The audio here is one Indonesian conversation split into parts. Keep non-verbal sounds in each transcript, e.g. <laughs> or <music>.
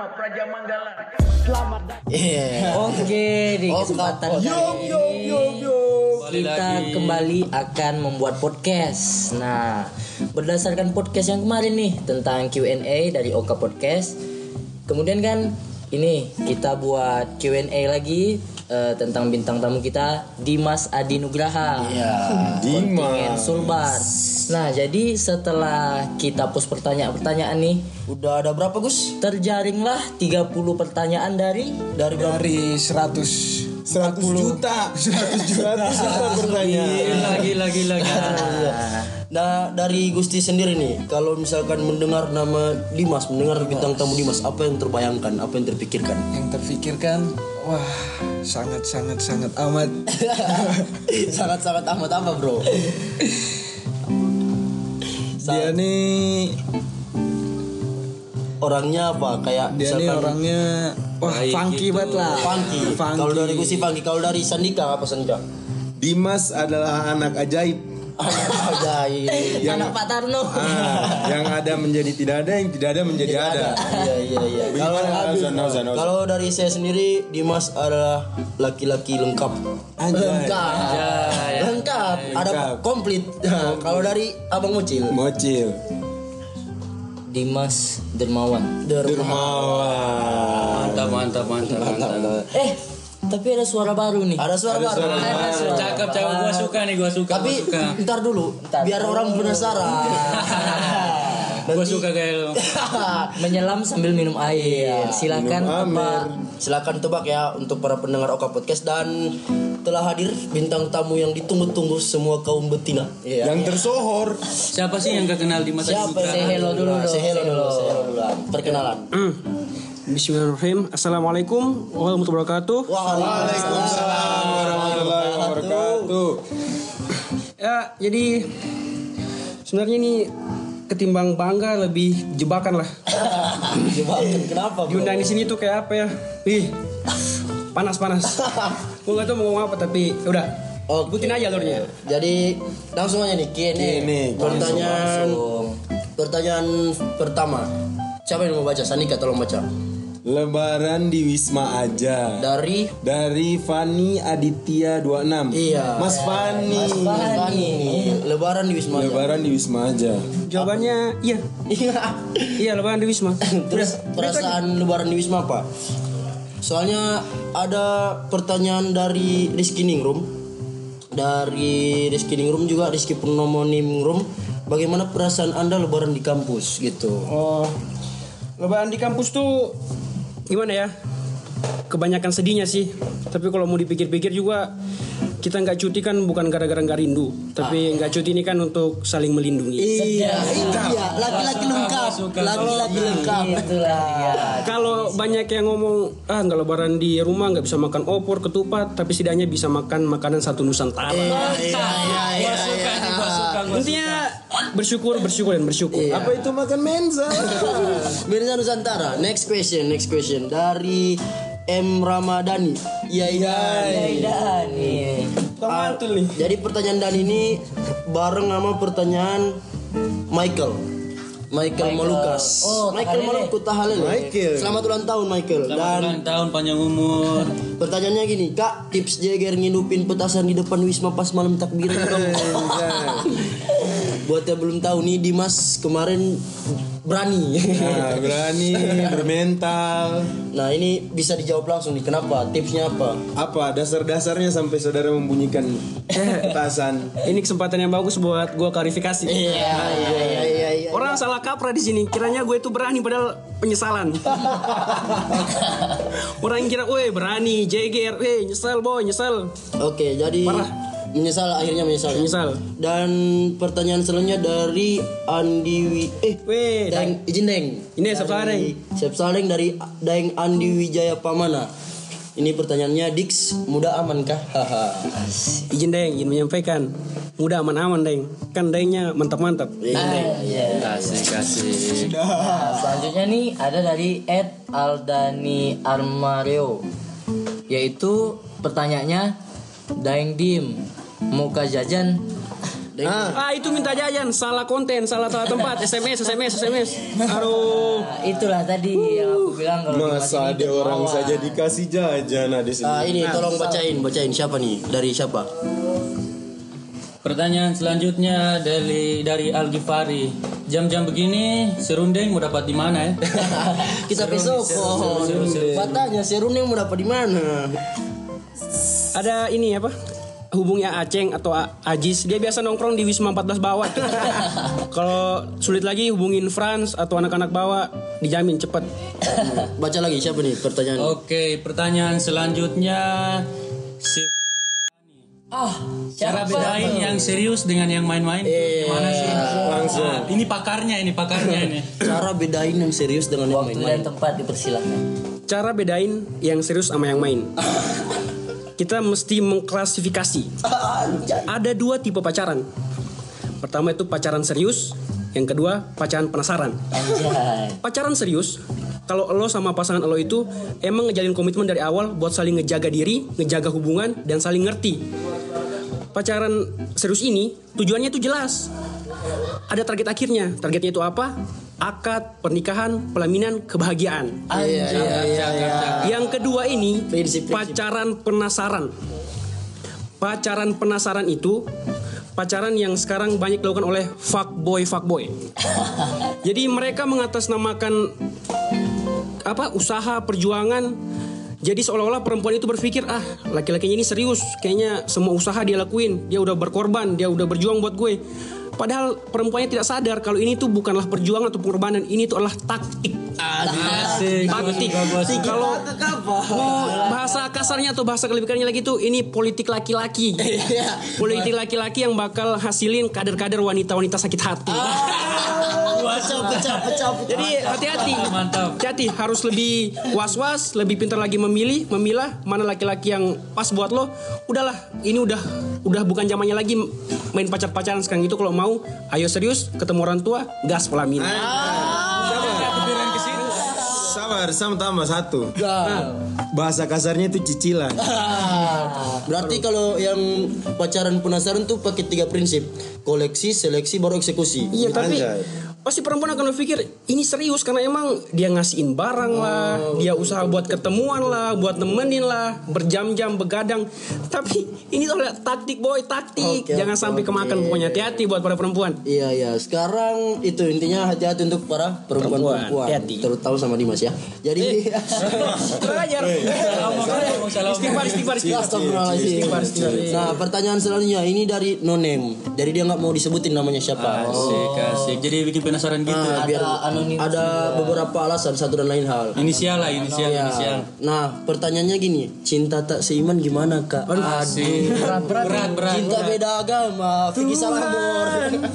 Rama Praja Manggala. Oke, di Oh, kesempatan ini kita kembali akan membuat podcast. Nah, berdasarkan podcast yang kemarin nih tentang Q&A dari Oka Podcast. Kemudian kan ini kita buat Q&A lagi eh, tentang bintang tamu kita Dimas Adi Nugraha. Iya. Kontingen Sulbar. Nah, jadi setelah kita post pertanyaan-pertanyaan nih, Udah ada berapa Gus? terjaringlah 30 pertanyaan dari Dari berapa? dari 100 100 juta 100 juta pertanyaan gila gila gila. Nah dari Gusti sendiri nih, kalau misalkan mendengar nama Dimas, mendengar bintang tamu Dimas, apa yang terbayangkan, apa yang terpikirkan? yang terpikirkan wah sangat sangat sangat amat <laughs> Sangat-sangat amat apa bro? <laughs> dia nih Orangnya apa? Kayak dia nih orangnya wah funky banget lah Funky. Funky. Kalau dari Gusti funky, kalau dari Sandika apa Sandika? Dimas adalah anak ajaib Ajaib. Anak Pak Tarno. Ah, yang ada menjadi tidak ada, yang tidak ada menjadi ada. Iya iya iya. Kalau Bagaimana, Ozan, Ozan, Ozan? kalau dari saya sendiri Dimas adalah laki-laki lengkap. Lengkap. Lengkap. Ada komplit. Kalau dari Abang Mucil. Mocil. Dimas Dermawan. Dermawan. Mantap, mantap, mantap, mantap. Eh, tapi ada suara baru nih. Ada suara baru. Cakep, cakep. Gua suka nih, gua suka. Tapi <laughs> gua suka. ntar dulu, biar orang penasaran. Gua suka kayak lu. <laughs> Menyelam sambil minum air. Silakan tebak. Silakan tebak ya untuk para pendengar Oka Podcast dan telah hadir bintang tamu yang ditunggu-tunggu semua kaum betina. Iya. Yang tersohor. Siapa sih yang gak kenal di mata Siapa? Say hello dulu dong. Say hello dulu. Say hello dulu. Perkenalan. Bismillahirrahmanirrahim. Assalamualaikum warahmatullahi wabarakatuh. Waalaikumsalam warahmatullahi wabarakatuh. Ya, jadi sebenarnya ini ketimbang bangga lebih jebakan lah. <laughs> Jebakan kenapa? bro? Diundang di sini tuh kayak apa ya? Ih, panas panas. <laughs> Gue gak tau mau ngomong apa tapi ya udah. Oke. Ikutin aja alurnya. Jadi langsung aja nih Q&A. Q&A, Pertanyaan pertanyaan pertama. Siapa yang mau baca? Sanika tolong baca. Lebaran di Wisma aja. Dari Dari Fani Aditya 26. Iya. Mas Fani. Mas Fani. Lebaran di Wisma. aja. Lebaran di Wisma aja. Jawabannya iya. Iya. Iya, lebaran di Wisma. <laughs> Terus perasaan Lebaran di Wisma apa? Soalnya ada pertanyaan dari Rizky Ningrum. Dari Rizky Ningrum juga Rizky Purnomo Ningrum. Bagaimana perasaan anda Lebaran di kampus gitu? Oh, lebaran di kampus tuh gimana ya? Kebanyakan sedihnya sih. Tapi kalau mau dipikir-pikir juga kita nggak cuti kan bukan gara-gara nggak rindu, tapi nggak cuti ini kan untuk saling melindungi. Iya, iya, laki-laki lengkap, laki-laki lengkap. Itulah dia. Kalau banyak yang ngomong ah nggak lebaran di rumah nggak bisa makan opor ketupat, tapi setidaknya bisa makan makanan satu nusantara. Iya, iya, iya. Intinya bersyukur, bersyukur dan bersyukur. Apa itu makan mensa? <laughs> Mirza Nusantara. Next question, next question dari M Ramadhani. Iya, iya. Dani. Mantul nih. Jadi pertanyaan Dan ini bareng sama pertanyaan Michael. Michael, Malukas. Oh, Michael. Maluku Tahalele. Michael. Selamat ulang tahun Michael. Dan Selamat ulang tahun panjang umur. <laughs> pertanyaannya gini, Kak, tips Jagger ngidupin petasan di depan Wisma pas malam takbiran dong. <laughs> Buat yang belum tahu nih Dimas kemarin berani. Nah, berani, <laughs> bermental. nah, ini bisa dijawab langsung nih. Kenapa? Tipsnya apa? Apa dasar-dasarnya sampai saudara membunyikan petasan? Ini kesempatan yang bagus buat gua klarifikasi. Iya, iya, iya, iya, iya. Orang salah kaprah di sini. Kiranya gue itu berani padahal penyesalan. <laughs> Orang yang kira, "Woi, berani, JGR, eh nyesel boy, nyesel." Oke, jadi menyesal akhirnya menyesal. Menyesal. Dan pertanyaan selanjutnya dari Andi Wi eh Weh, Daeng izin Deng. Ini Sep Saleng. Sep Saleng dari Daeng Andi Wijaya Pamana. Ini pertanyaannya Dix muda aman kah? Haha. izin deng, izin menyampaikan. Mudah aman-aman deng. Kan dengnya mantap-mantap. Iya. Kasih, kasih. Nah, selanjutnya nih ada dari Ed Aldani Armareo. Yaitu pertanyaannya Daeng Dim Muka jajan Ah itu minta jajan, salah konten, salah salah tempat, SMS, SMS, SMS. Aduh. Nah, itulah tadi yang aku bilang kalau Masa ada orang dermawan. saja dikasih jajan ada sini. Ah, ini tolong bacain, bacain siapa nih? Dari siapa? Pertanyaan selanjutnya dari dari Al Ghifari. Jam-jam begini serundeng mau dapat di mana ya? <laughs> Kita besok. Katanya serundeng mau dapat di mana? Ada ini apa? Hubungnya Aceng atau A- Ajis, dia biasa nongkrong di Wisma 14 bawah. <laughs> Kalau sulit lagi hubungin Franz atau anak-anak bawah, dijamin cepet. Baca lagi siapa nih pertanyaan? Oke, pertanyaan selanjutnya si- Ah, cara bedain yang serius dengan yang main-main mana sih? Langsung. Nah, ini pakarnya, ini pakarnya ini. Cara bedain yang serius dengan yang waktu main-main. dan tempat dipersilakan. Cara bedain yang serius sama yang main. <laughs> Kita mesti mengklasifikasi. Ada dua tipe pacaran. Pertama itu pacaran serius, yang kedua pacaran penasaran. Pacaran serius, kalau lo sama pasangan lo itu emang ngejalin komitmen dari awal buat saling ngejaga diri, ngejaga hubungan, dan saling ngerti. Pacaran serius ini tujuannya itu jelas. Ada target akhirnya. Targetnya itu apa? Akad, pernikahan, pelaminan, kebahagiaan. Yang kedua ini Prinsip-prinsip. pacaran penasaran. Pacaran penasaran itu pacaran yang sekarang banyak dilakukan oleh fuckboy fuckboy. <laughs> Jadi mereka mengatasnamakan apa usaha perjuangan. Jadi seolah-olah perempuan itu berpikir ah laki-lakinya ini serius, kayaknya semua usaha dia lakuin, dia udah berkorban, dia udah berjuang buat gue. Padahal perempuannya tidak sadar kalau ini tuh bukanlah perjuangan atau pengorbanan, ini tuh adalah taktik. Asik. Taktik. Kalau mau bahasa kasarnya atau bahasa kelebihannya lagi tuh ini politik laki-laki. <laughs> politik laki-laki yang bakal hasilin kader-kader wanita-wanita sakit hati. Pecah, pecah, pecah. Jadi hati-hati. Mantap. Hati-hati harus lebih was-was, lebih pintar lagi memilih, memilah mana laki-laki yang pas buat lo. Udahlah, ini udah udah bukan zamannya lagi main pacar-pacaran sekarang itu kalau mau ayo serius ketemu orang tua gas pelaminan. Sabar, sama tambah satu. Bahasa kasarnya itu cicilan. Berarti kalau yang pacaran penasaran tuh pakai tiga prinsip. Koleksi, seleksi, baru eksekusi. Iya tapi Anjay. Pasti perempuan akan berpikir ini serius karena emang dia ngasihin barang lah, dia usaha buat ketemuan lah, buat nemenin lah, berjam-jam begadang. Tapi ini tuh adalah taktik boy, taktik. Oke, Jangan oke, sampai kemakan pokoknya hati-hati buat para perempuan. Iya iya. Sekarang itu intinya hati-hati untuk para perempuan-perempuan. Perempuan, hati-hati. Terutama sama Dimas ya. Jadi <laughs> Belajar. Istighfar, istighfar, istighfar. Astagfirullahaladzim. Nah pertanyaan selanjutnya ini dari no name. Jadi dia nggak mau disebutin namanya siapa. Asik, asik. Jadi bikin penasaran gitu. Nah, biar anonim ada beberapa alasan satu dan lain hal. Inisial lah, inisial, Ya. inisial. Nah pertanyaannya gini, cinta tak seiman gimana kak? Asik. Berat, berat, berat. Cinta beda agama, Vicky Salamor,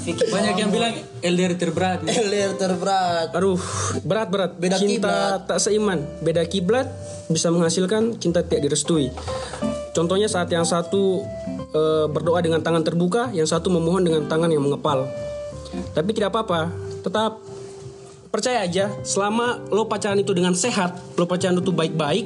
Banyak yang bilang LDR terberat. nih. LDR terberat. Aduh, berat berat. Beda cinta tak seiman, beda kiblat bisa menghasilkan cinta tidak direstui. Contohnya saat yang satu eh, berdoa dengan tangan terbuka, yang satu memohon dengan tangan yang mengepal. Tapi tidak apa-apa, tetap percaya aja. Selama lo pacaran itu dengan sehat, lo pacaran itu baik-baik,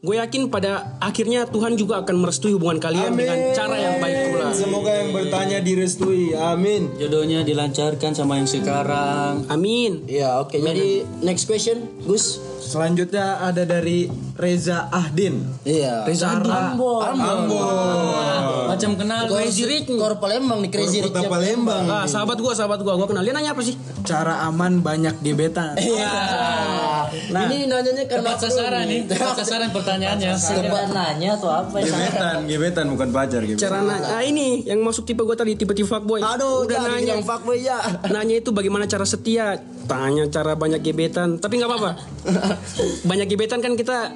gue yakin pada akhirnya Tuhan juga akan merestui hubungan kalian dengan cara yang baik pula. Semoga yang bertanya direstui. Amin. Jodohnya dilancarkan sama yang sekarang. Amin. Ya oke. Jadi next question, Gus. Selanjutnya ada dari Reza Ahdin. Iya. Reza Macam kenal Crazy Rich, Kor Palembang nih Crazy Rich. Palembang. Ah, sahabat gua, sahabat gua, gua kenal. Dia nanya apa sih? Cara aman banyak gebetan. Nah, ini nanyanya karena Tepat sasaran nih, tepat sasaran pertanyaannya. Sekedar nanya atau apa ya? Gebetan, gebetan bukan pacar gebetan. Cara nanya, ah ini yang masuk tipe gua tadi, tipe-tipe fuckboy. Aduh, udah nanya. yang fuckboy ya. <laughs> Nanya itu bagaimana cara setia, tanya cara banyak gebetan, tapi nggak apa-apa. <laughs> banyak gebetan kan kita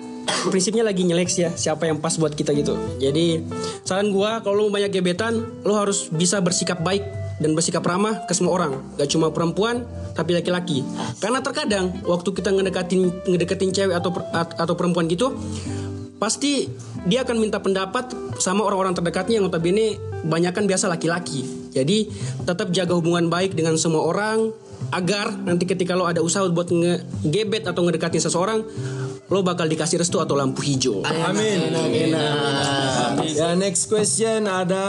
prinsipnya lagi nyeleksi ya, siapa yang pas buat kita gitu. Jadi saran gua kalau lo mau banyak gebetan, lo harus bisa bersikap baik dan bersikap ramah ke semua orang, gak cuma perempuan tapi laki-laki. Karena terkadang waktu kita ngedekatin ngedekatin cewek atau atau perempuan gitu, pasti dia akan minta pendapat sama orang-orang terdekatnya yang notabene banyakan biasa laki-laki. Jadi tetap jaga hubungan baik dengan semua orang agar nanti ketika lo ada usaha buat ngegebet atau ngedekatin seseorang, lo bakal dikasih restu atau lampu hijau. Amin. Ya next question ada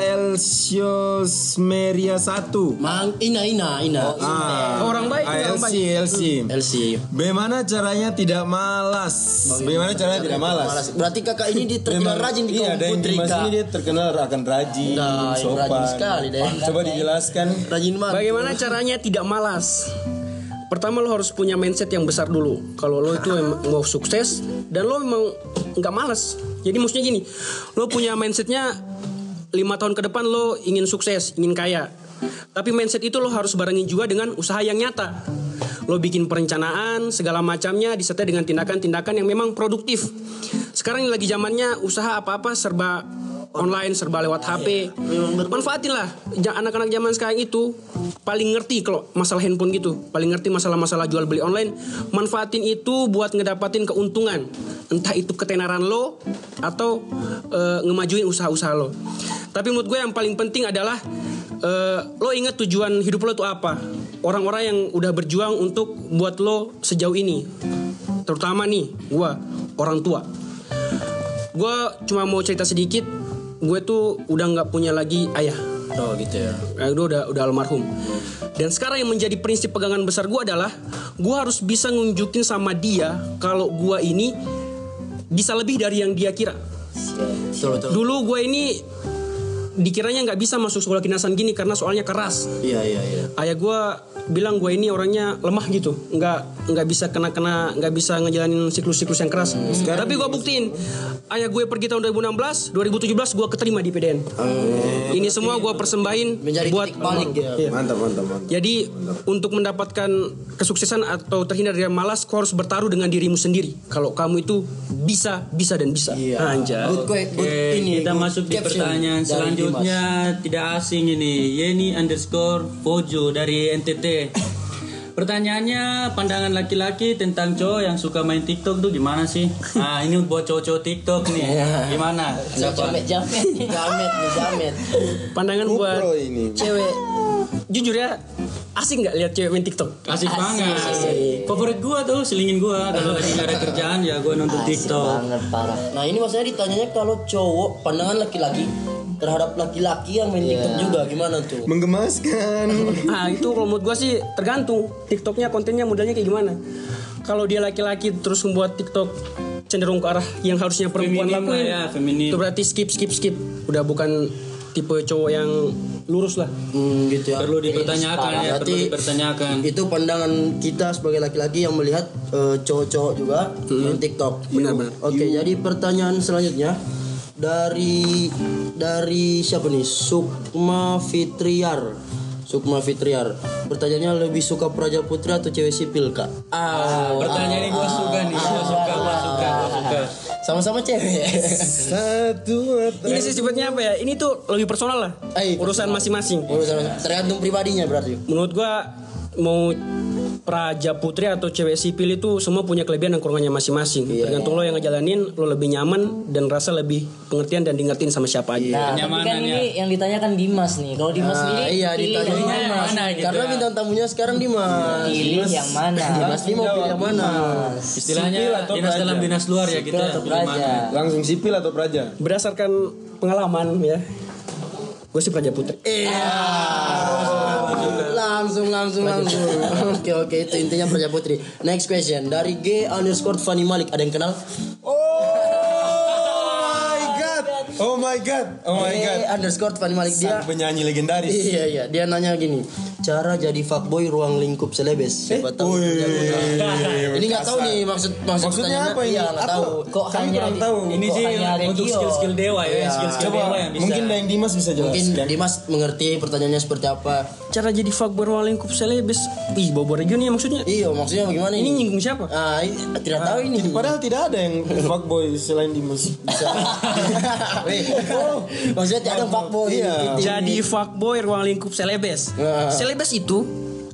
Elsios Meria 1. Mang Ina Ina Ina. Ah, Orang baik, ah, orang LC, LC. LC. Bagaimana caranya tidak malas? Bagaimana caranya tidak malas? Malas. Berarti kakak ini dia terkenal rajin di iya, dan Dimas ini dia terkenal akan rajin, Nah, sopan. rajin sekali deh. Coba dijelaskan. Rajin banget. Bagaimana caranya tidak malas? Pertama lo harus punya mindset yang besar dulu. Kalau lo itu mau sukses dan lo emang nggak malas. Jadi maksudnya gini, lo punya mindsetnya lima tahun ke depan lo ingin sukses, ingin kaya. Tapi mindset itu lo harus barengin juga dengan usaha yang nyata. Lo bikin perencanaan segala macamnya disertai dengan tindakan-tindakan yang memang produktif. Sekarang lagi zamannya usaha apa-apa serba online serba lewat HP. Manfaatin lah. Anak-anak zaman sekarang itu paling ngerti kalau masalah handphone gitu. Paling ngerti masalah-masalah jual beli online. Manfaatin itu buat ngedapatin keuntungan. Entah itu ketenaran lo atau eh, ngemajuin usaha-usaha lo. Tapi menurut gue yang paling penting adalah eh, lo ingat tujuan hidup lo itu apa. Orang-orang yang udah berjuang untuk buat lo sejauh ini. Terutama nih, gue orang tua gue cuma mau cerita sedikit gue tuh udah nggak punya lagi ayah Oh gitu ya. Gue udah udah almarhum dan sekarang yang menjadi prinsip pegangan besar gue adalah gue harus bisa nunjukin sama dia kalau gue ini bisa lebih dari yang dia kira Betul betul. dulu gue ini dikiranya nggak bisa masuk sekolah kinasan gini karena soalnya keras Iya iya iya. ayah gue bilang gue ini orangnya lemah gitu nggak nggak bisa kena kena nggak bisa ngejalanin siklus-siklus yang keras tapi gue buktiin ayah gue pergi tahun 2016 2017 gue keterima di PDN ini semua gue persembahin Menjadi buat titik balik ya. Iya. Mantap, mantap, mantap. jadi untuk mendapatkan kesuksesan atau terhindar dari malas kau harus bertaruh dengan dirimu sendiri kalau kamu itu bisa bisa dan bisa Iya. Anjay. Good, good, good ini. kita good masuk di pertanyaan dari selanjutnya tidak asing ini Yeni underscore Fojo dari NTT Pertanyaannya pandangan laki-laki tentang cowok yang suka main TikTok tuh gimana sih? Nah ini buat cowok-cowok TikTok nih <laughs> Gimana? Dimas. Siapa? Jamet jamet <laughs> nih jamet jamet. pandangan GoPro buat ini. cewek jujur ya asing nggak lihat cewek main TikTok Asik banget Favorit gua tuh selingin gua Kalau lagi gak ada kerjaan ya gua nonton TikTok banget parah Nah ini maksudnya ditanyanya kalau cowok pandangan laki-laki terhadap laki-laki yang main TikTok juga gimana tuh? Menggemaskan. Nah <laughs> itu kalau menurut gue sih tergantung TikToknya kontennya modelnya kayak gimana. Kalau dia laki-laki terus membuat TikTok cenderung ke arah yang harusnya perempuan Feminim lakuin, lah ya, feminim. itu berarti skip skip skip. Udah bukan tipe cowok yang lurus lah. Hmm, gitu ya. Perlu dipertanyakan ya Perlu Berarti dipertanyakan itu pandangan kita sebagai laki-laki yang melihat eh, cowok-cowok juga main TikTok. Benar-benar. Oke, jadi pertanyaan selanjutnya dari dari siapa nih? Sukma Fitriar. Sukma Fitriar. Pertanyaannya lebih suka Praja Putri atau cewek sipil, Kak? Ah, Pertanyaan ini gua suka nih Gua suka, gua suka, gua suka sama-sama cewek. Satu Ini sih sifatnya apa ya? Ini tuh lebih personal lah. Eh, Urusan masing-masing. Urusan- tergantung pribadinya berarti. Menurut gua mau praja putri atau cewek sipil itu semua punya kelebihan dan kekurangannya masing-masing. Tergantung lo yang ngejalanin, lo lebih nyaman dan rasa lebih pengertian dan diingetin sama siapa aja. Nah, tapi kan ini yang ditanyakan Dimas nih. Kalau Dimas Nah, sendiri iya pilih ditanya yang mana? Dimas. gitu Karena ya. bintang tamunya sekarang Dimas. Pilih yang mana? Dimas ini mau pilih yang mana? Istilahnya Sipil atau dinas praja? dalam dinas luar ya kita atau pilih praja? mana Langsung sipil atau praja? Berdasarkan pengalaman ya, gue sih praja putri. Iya. Langsung langsung langsung. Oke oke itu intinya Praja Putri. Next question dari G underscore Fanny Malik. Ada yang kenal? Oh. Oh my god. Oh my god. G underscore Fanny Malik dia. Sang penyanyi legendaris. Iya iya dia nanya gini. Cara jadi fuckboy ruang lingkup selebes. Siapa tahu. Ini nggak tahu nih maksud maksud Maksudnya apa ini? Iya Aku- tahu. Kok Kami hanya kurang tahu. ini sih untuk skill-skill dewa ya skill-skill Coba dewa yang bisa mungkin Dayang Dimas bisa Mungkin jelaskan. Dimas mengerti pertanyaannya seperti apa. Cara jadi fuckboy ruang lingkup selebes. Ih, bawa region nih maksudnya. Iya maksudnya bagaimana Ini ini? nyinggung siapa? Ah, ini, tidak tahu ini. Padahal tidak ada yang fuckboy selain Dimas. Bisa. <laughs> Weh, Maksudnya tidak ada fuckboy. Iya. Jadi fuckboy ruang lingkup selebes. Ah. Selebes itu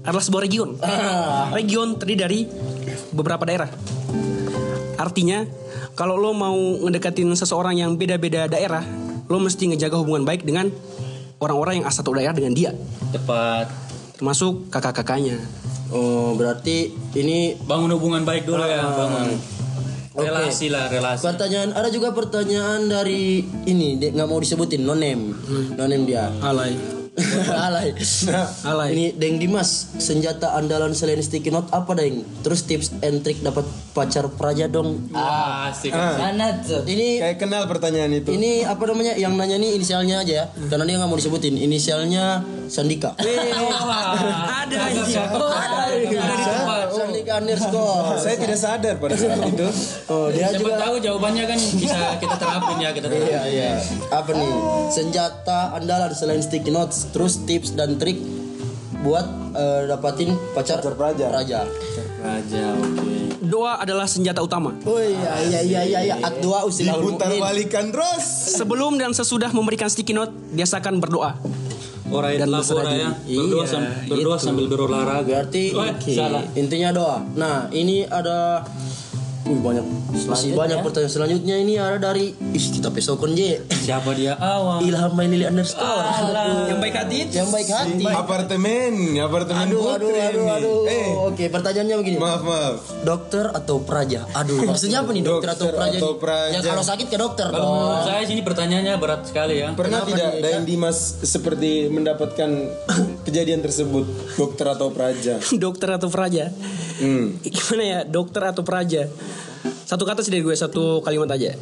adalah sebuah region. Ah. Region terdiri dari beberapa daerah. Artinya, kalau lo mau ngedekatin seseorang yang beda-beda daerah, lo mesti ngejaga hubungan baik dengan orang-orang yang asal satu daerah dengan dia, tepat. Termasuk kakak-kakaknya. Oh berarti ini bangun hubungan baik dulu ya bangun. Relasi lah relasi. Pertanyaan ada juga pertanyaan dari ini nggak mau disebutin nonem nonem dia. Alay. Alay. Alay. ini Deng Dimas senjata andalan selain sticky note apa Deng? Terus tips and trick dapat pacar praja dong. Ah, asik. Mana tuh? ini Kayak kenal pertanyaan itu. ini apa namanya? Yang nanya nih inisialnya aja ya. Karena dia nggak mau disebutin. Inisialnya Sandika. <laughs> Ada anjing. Sandika underscore <laughs> Saya tidak sadar pada saat <laughs> itu. oh dia siapa juga tahu jawabannya kan bisa kita terapin ya kita terapin Iya iya. Apa nih? Senjata andalan selain sticky notes, terus tips dan trik buat eh, dapatin pacar praja. Praja. raja oke Doa adalah senjata utama. Oh iya iya iya iya iya. At doa usilahul Diputar balikan terus. Sebelum dan sesudah memberikan sticky note, biasakan berdoa. Ora Dan lapor ya berdoa, Iya, berdoa sambil berolahraga. Berarti Oh, salah. intinya doa. Nah ini ada Wih banyak. Masih banyak pertanyaan selanjutnya. Ini ada dari Ih kita pesokon je siapa dia? Awal Ilham Mailili underscore. Yang baik hati. yang baik hati. Apartemen, apartemen aduh aduh putri aduh aduh Eh, oke pertanyaannya begini. Maaf maaf. dokter atau praja? Aduh <laughs> maksudnya apa nih dokter, atau praja atau praja. ya kalau sakit ke dokter kalau dong. menurut saya sini pertanyaannya berat sekali ya. Pernah Kenapa tidak Daeng Dimas seperti mendapatkan <laughs> kejadian tersebut? Dokter atau praja? <laughs> Dokter atau praja? Hmm. Gimana ya? Dokter atau praja? Satu kata sih dari gue, satu kalimat aja.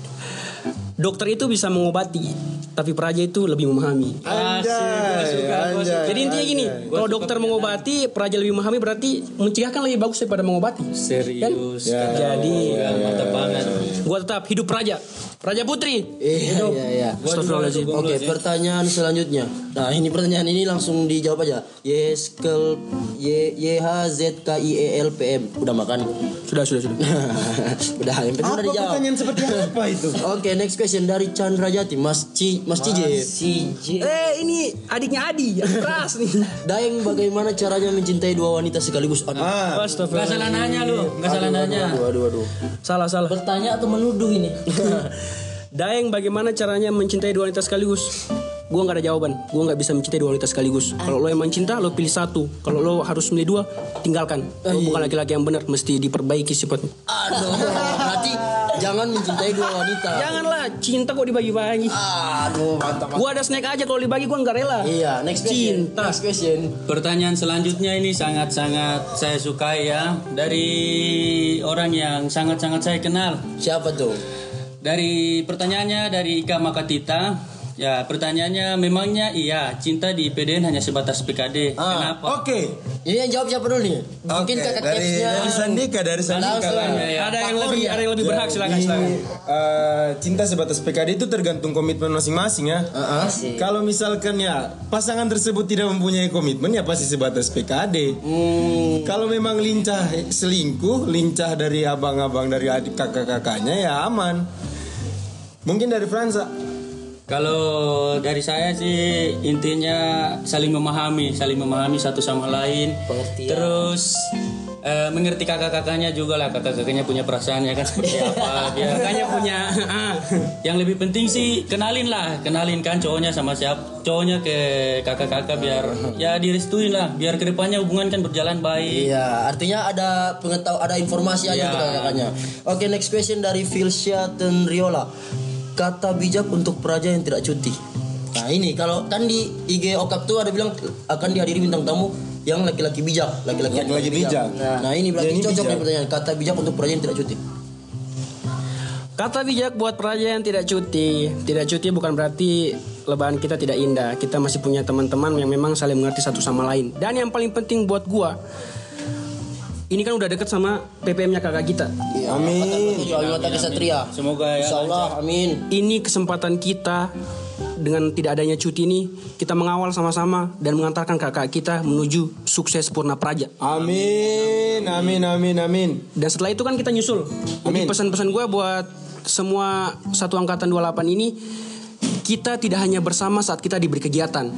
Dokter itu bisa mengobati, tapi praja itu lebih memahami. Anjay, anjay. Jadi intinya gini, kalau dokter mengobati, praja lebih memahami berarti mencegah kan lebih bagus daripada mengobati. serius Ya. Jadi ya, banget gua tetap hidup praja, praja putri. iya iya iya. Oke, pertanyaan selanjutnya. Nah, ini pertanyaan ini langsung dijawab aja. Yeskel Y Y H Z K I E L P M. Udah makan? Sudah sudah sudah. <laughs> udah, yang penting udah Apa dijawab. pertanyaan seperti apa itu? <laughs> Oke, next question dari Chandra Jati, Mas Ci, Mas Cije. Si J. Eh ini adiknya Adi, yang keras nih. <laughs> Daeng bagaimana caranya mencintai dua wanita sekaligus? Aduh, Ah, Gak salah nanya lu Gak salah nanya aduh, aduh, aduh. Salah salah. Bertanya atau menuduh ini? <laughs> Daeng bagaimana caranya mencintai dua wanita sekaligus? Gua nggak ada jawaban. Gua nggak bisa mencintai dua wanita sekaligus. Kalau lo emang cinta, lo pilih satu. Kalau lo harus milih dua, tinggalkan. Lo bukan laki-laki yang benar, mesti diperbaiki sifatnya. Aduh, berarti jangan mencintai dua wanita. Janganlah, cinta kok dibagi-bagi. Aduh, mantap. Gua ada snack aja kalau dibagi gua nggak rela. Iya, next question. Cinta. Next question. Pertanyaan selanjutnya ini sangat-sangat saya sukai ya Dari orang yang sangat-sangat saya kenal Siapa tuh? Dari pertanyaannya dari Ika Makatita Ya pertanyaannya memangnya iya cinta di PDN hanya sebatas PKD Ah, Kenapa? Oke. Ini yang jawab siapa dulu nih? Mungkin Oke, kakak dari, dari Sandika, dari Sandika lah. Ya, ya. Ada yang Pak lebih ada yang lebih berhak silakan Jadi, silakan. eh, cinta sebatas PKD itu tergantung komitmen masing-masing ya. Asik. Kalau misalkan ya pasangan tersebut tidak mempunyai komitmen ya pasti sebatas PKD. Hmm, Kalau memang lincah selingkuh, lincah dari abang-abang dari adik kakak-kakaknya ya aman. Mungkin dari Franza. Kalau dari saya sih intinya saling memahami, saling memahami satu sama lain. Pengertian. Terus eh, mengerti kakak-kakaknya juga lah, kakak-kakaknya punya perasaan ya kan seperti apa. Biar Makanya punya ah, yang lebih penting sih kenalin lah, kenalin kan cowoknya sama siapa, cowoknya ke kakak-kakak biar ya direstuin lah, biar ke depannya hubungan kan berjalan baik. Iya, artinya ada pengetahuan, ada informasi aja Iya. untuk kakaknya. Oke, next question dari Filsya Tenriola. Kata bijak untuk praja yang tidak cuti. Nah ini kalau kan di IG Okap tuh ada bilang akan dihadiri bintang tamu yang laki-laki bijak, laki-laki yang Laki-laki bijak. Nah, ini berarti cocok bijak. nih pertanyaan. Kata bijak untuk praja yang tidak cuti. Kata bijak buat praja yang tidak cuti. Tidak cuti bukan berarti lebaran kita tidak indah. Kita masih punya teman-teman yang memang saling mengerti satu sama lain. Dan yang paling penting buat gua, ini kan udah deket sama PPM-nya kakak kita. Amin. Soal mata kesatria. Semoga ya. Insya Allah, amin. Ini kesempatan kita dengan tidak adanya cuti ini, kita mengawal sama-sama dan mengantarkan kakak kita menuju sukses purna praja. Amin. Amin. Amin. Amin. Dan setelah itu kan kita nyusul. Amin. pesan-pesan gue buat semua satu angkatan 28 ini kita tidak hanya bersama saat kita diberi kegiatan.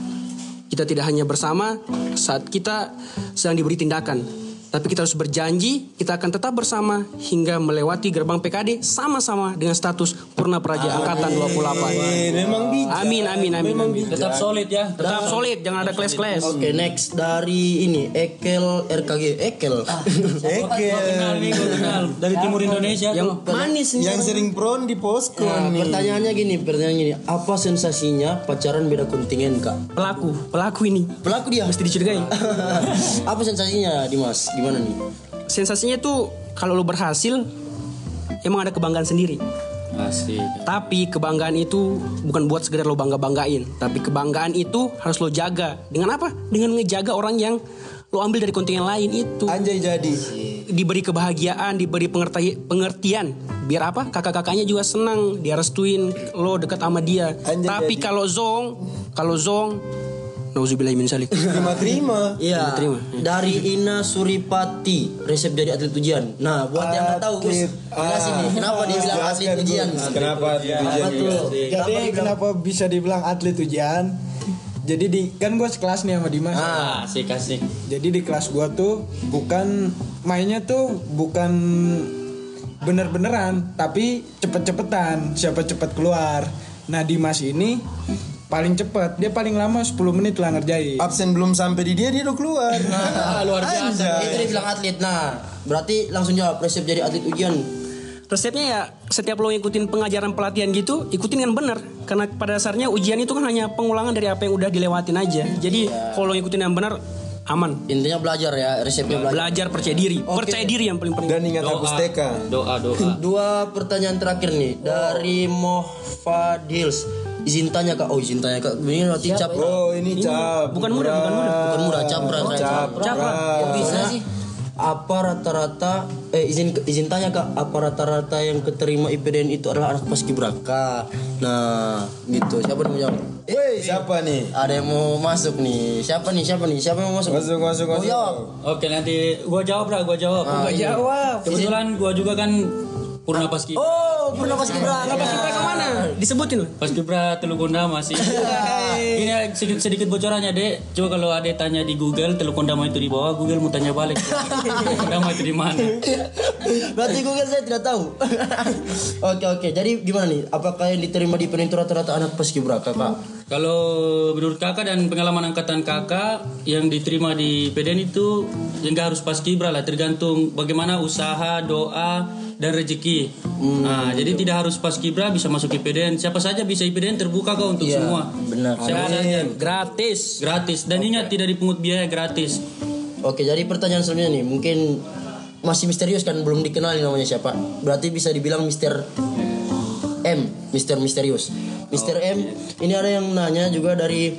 Kita tidak hanya bersama saat kita sedang diberi tindakan. Tapi kita harus berjanji kita akan tetap bersama hingga melewati gerbang PKD sama-sama dengan status Purna Praja Angkatan 28. Eh, memang bijak. Amin amin amin. amin. Tetap solid ya. Tetap solid, jangan ada kelas-kelas. Oke, next dari ini Ekel RKG Ekel. <laughs> Eke. Gua kenal nih, gua kenal dari timur Indonesia. Yang tuh. manis nih. Yang sering pron di posko Nah, nih. pertanyaannya gini, pertanyaan gini, apa sensasinya pacaran beda kontingen kak? Pelaku, pelaku ini Pelaku dia. mesti dicurigai. <laughs> apa sensasinya Dimas? Gimana nih? Sensasinya tuh kalau lu berhasil emang ada kebanggaan sendiri. Asik. Tapi kebanggaan itu bukan buat sekedar lo bangga-banggain, tapi kebanggaan itu harus lo jaga. Dengan apa? Dengan ngejaga orang yang lo ambil dari kontingen lain itu. Anjay jadi. Diberi kebahagiaan, diberi pengerti pengertian. Biar apa? Kakak-kakaknya juga senang, dia restuin lo dekat sama dia. Anjay, tapi kalau zong, kalau zong, nauzubillah min salik. Terima-terima. Iya. Diterima. Dari Ina Suripati, resep jadi atlet ujian. Nah, buat yang nggak tahu, Gus, Atlet. jelasin nih, kenapa dia bilang atlet ujian? Kenapa atlet ujian? Jadi kenapa bisa dibilang atlet ujian? Jadi di kan gue sekelas nih sama Dimas. Ah, asik asik. Jadi di kelas gua tuh bukan mainnya tuh bukan bener-beneran, tapi cepet-cepetan, siapa cepet keluar. Nah Dimas ini paling cepet, dia paling lama 10 menit lah ngerjain. Absen belum sampai di dia dia udah keluar. <laughs> Nah, luar biasa. Itu dia bilang atlet. Nah, berarti langsung jawab resep jadi atlet ujian. Resepnya ya setiap lo ngikutin pengajaran pelatihan gitu, ikutin yang benar. Karena pada dasarnya ujian itu kan hanya pengulangan dari apa yang udah dilewatin aja. Jadi kalau lo ngikutin yang benar aman. Intinya belajar ya, resepnya belajar. Belajar percaya diri, percaya diri yang paling penting. Dan ingat hapus TK. Doa doa. <laughs> Dua pertanyaan terakhir nih dari Mohfadils. Izin tanya kak, oh izin tanya kak. Ini nanti cap. Oh ini cap. Bukan mudah, bukan mudah. Bukan mudah, capra. Capra. Capra. Kok bisa sih? Apa rata-rata eh izin izin tanya kak apa rata-rata yang keterima IPDN itu adalah anak paskibraka nah gitu siapa yang mau jawab eh, Woi siapa nih? ada yang mau masuk nih siapa nih siapa nih siapa yang mau masuk Masuk masuk masuk. jawab Oke nanti gua jawab lah, gua jawab. Ah, iya. Kebetulan gua juga kan Purna Paski. oh pernah paskibraka Paskibraka mana? Disebutin loh. Paskibra Telukondama sih. Ini sedikit, sedikit bocorannya dek. Coba kalau ada tanya di Google Telukondama itu di bawah, Google mau tanya balik. Telukondama itu di mana? Berarti Google saya tidak tahu. <laughs> oke oke. Jadi gimana nih? Apakah yang diterima di itu rata-rata anak paskibraka kak? Kalau menurut kakak dan pengalaman angkatan kakak yang diterima di PDN itu ya nggak harus paskibra lah, tergantung bagaimana usaha, doa dan rezeki. Nah, jadi tidak harus paskibra bisa masuk IPDN. Siapa saja bisa IPDN terbuka kok untuk semua. Benar. Siapa saja Gratis. gratis dan ingat tidak dipungut biaya gratis. Oke, jadi pertanyaan selanjutnya nih, mungkin masih misterius kan belum dikenali namanya siapa. Berarti bisa dibilang Mister M, Mister Misterius. Mister M, ini ada yang nanya juga dari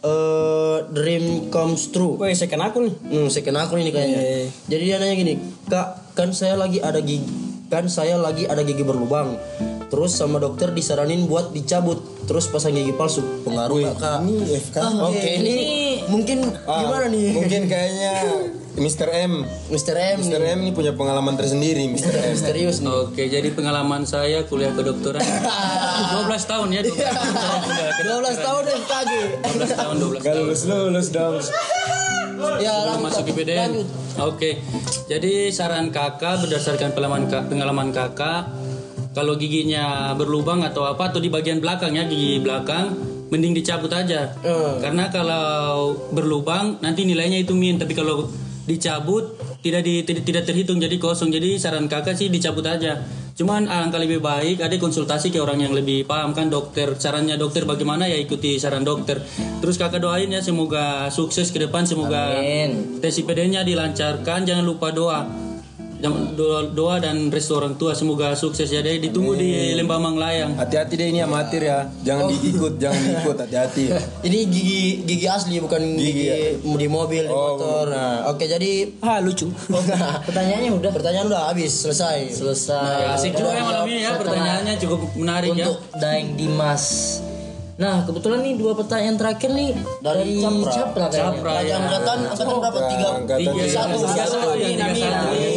eh, Dream Comes True. Woi, second aku nih. Hmm, second akun ini kayaknya. Jadi dia nanya gini, Kak, kan saya lagi ada gigi, kan saya lagi ada gigi berlubang. Terus sama dokter disaranin buat dicabut, terus pasang gigi palsu. Pengaruh nggak kak? Ini FK. Oke, ini mungkin Ah, gimana nih? Mungkin kayaknya Mr. M. Mr. M Mr. M ini punya pengalaman tersendiri, Mr. M. Misterius nih. Oke, jadi pengalaman saya kuliah kedokteran <laughs> 12 tahun ya. 12 tahun kuliah 12 tahun FKG. 12 tahun, 12 Gak tahun. lulus lulus dong. Ya, Belum lanjut. masuk IPDN. Oke. Jadi saran kakak berdasarkan pengalaman pengalaman kakak kalau giginya berlubang atau apa atau di bagian belakang ya gigi belakang mending dicabut aja. Karena kalau berlubang nanti nilainya itu min tapi kalau dicabut tidak di, tidak, tidak terhitung jadi kosong. Jadi saran kakak sih dicabut aja. Cuman alangkah lebih baik ada konsultasi ke orang yang lebih paham kan dokter. Sarannya dokter bagaimana ya ikuti saran dokter. Terus kakak doain ya semoga sukses ke depan semoga Amin. tes IPD-nya dilancarkan jangan lupa doa doa, doa dan restu orang tua semoga sukses ya deh ditunggu di Lembamang Layang Hati-hati deh ini amatir ya. Jangan diikut, jangan diikut, hati-hati. <laughs> Ini gigi gigi asli bukan gigi, di mobil, di motor. Nah, oke jadi Ah, lucu. <laughs> Pertanyaannya udah pertanyaan udah habis selesai. selesai. asik juga ya malam ini ya pertanyaannya cukup menarik ya untuk Daeng Dimas. Nah, kebetulan nih dua pertanyaan terakhir nih Dari dari Capra. Capra. Capra ya angkatan angkatan berapa? Tiga. Tiga tiga. satu tiga satu ya tiga satu Amin, amin,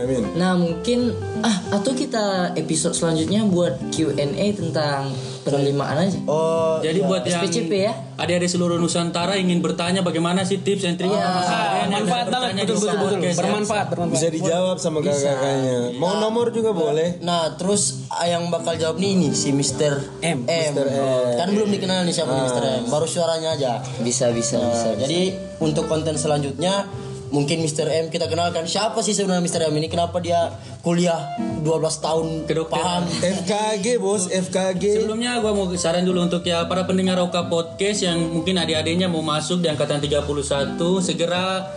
amin. Nah mungkin ah atau kita episode selanjutnya buat Q&A tentang penerimaan aja. Oh, Jadi buat yang SPCP ya. adik-adik seluruh Nusantara ingin bertanya bagaimana sih tips and trick Ah, manfaat banget betul betul betul. Bermanfaat, bermanfaat. Bisa dijawab sama kakak-kakaknya. Mau nomor juga boleh. Nah, terus ah, yang bakal jawab nih ini si Mr. M. M. Kan belum dikenal nih siapa nih Mr. M. Baru suaranya aja. Bisa bisa Nah, bisa. jadi untuk konten selanjutnya mungkin Mr. M kita kenalkan siapa sih sebenarnya Mr. M ini kenapa dia kuliah 12 tahun Kedokteran. paham FKG bos, FKG. Sebelumnya gua mau saran dulu untuk ya para pendengar Oka Podcast yang mungkin adik-adiknya mau masuk di angkatan 31 segera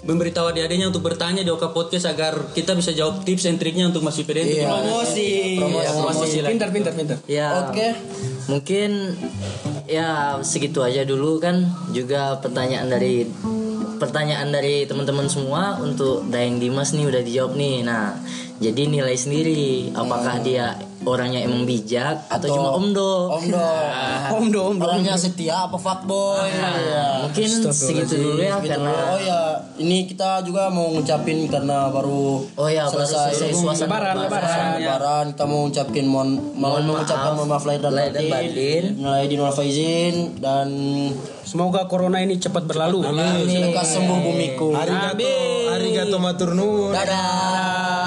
memberitahu adik-adiknya untuk bertanya di Oka Podcast agar kita bisa jawab tips and triknya untuk masuk PDN. Iya. Promosi. Promosi. Ya, promosi. Pintar pintar pintar. Ya. Oke. Mungkin ya segitu aja dulu kan juga pertanyaan dari pertanyaan dari teman-teman semua untuk Dayang Dimas nih udah dijawab nih. Nah, jadi nilai sendiri apakah dia orangnya emang bijak atau, cuma omdo. Om <laughs> Do Om do om do. orangnya setia apa fuckboy ya. Mungkin segitu dulu ya Gitu. karena Oh ya, ini kita juga mau ngucapin karena baru Oh ya baru selesai suasana Lebaran, lebaran. Lebaran kita mau ngucapin mohon mohon Mohon mengucapkan maaf. mohon maaf lahir dan batin. Mulai di nol faizin dan Semoga corona ini cepat berlalu. lekas sembuh bumiku. Arigato, arigato matur nuwun. Dadah.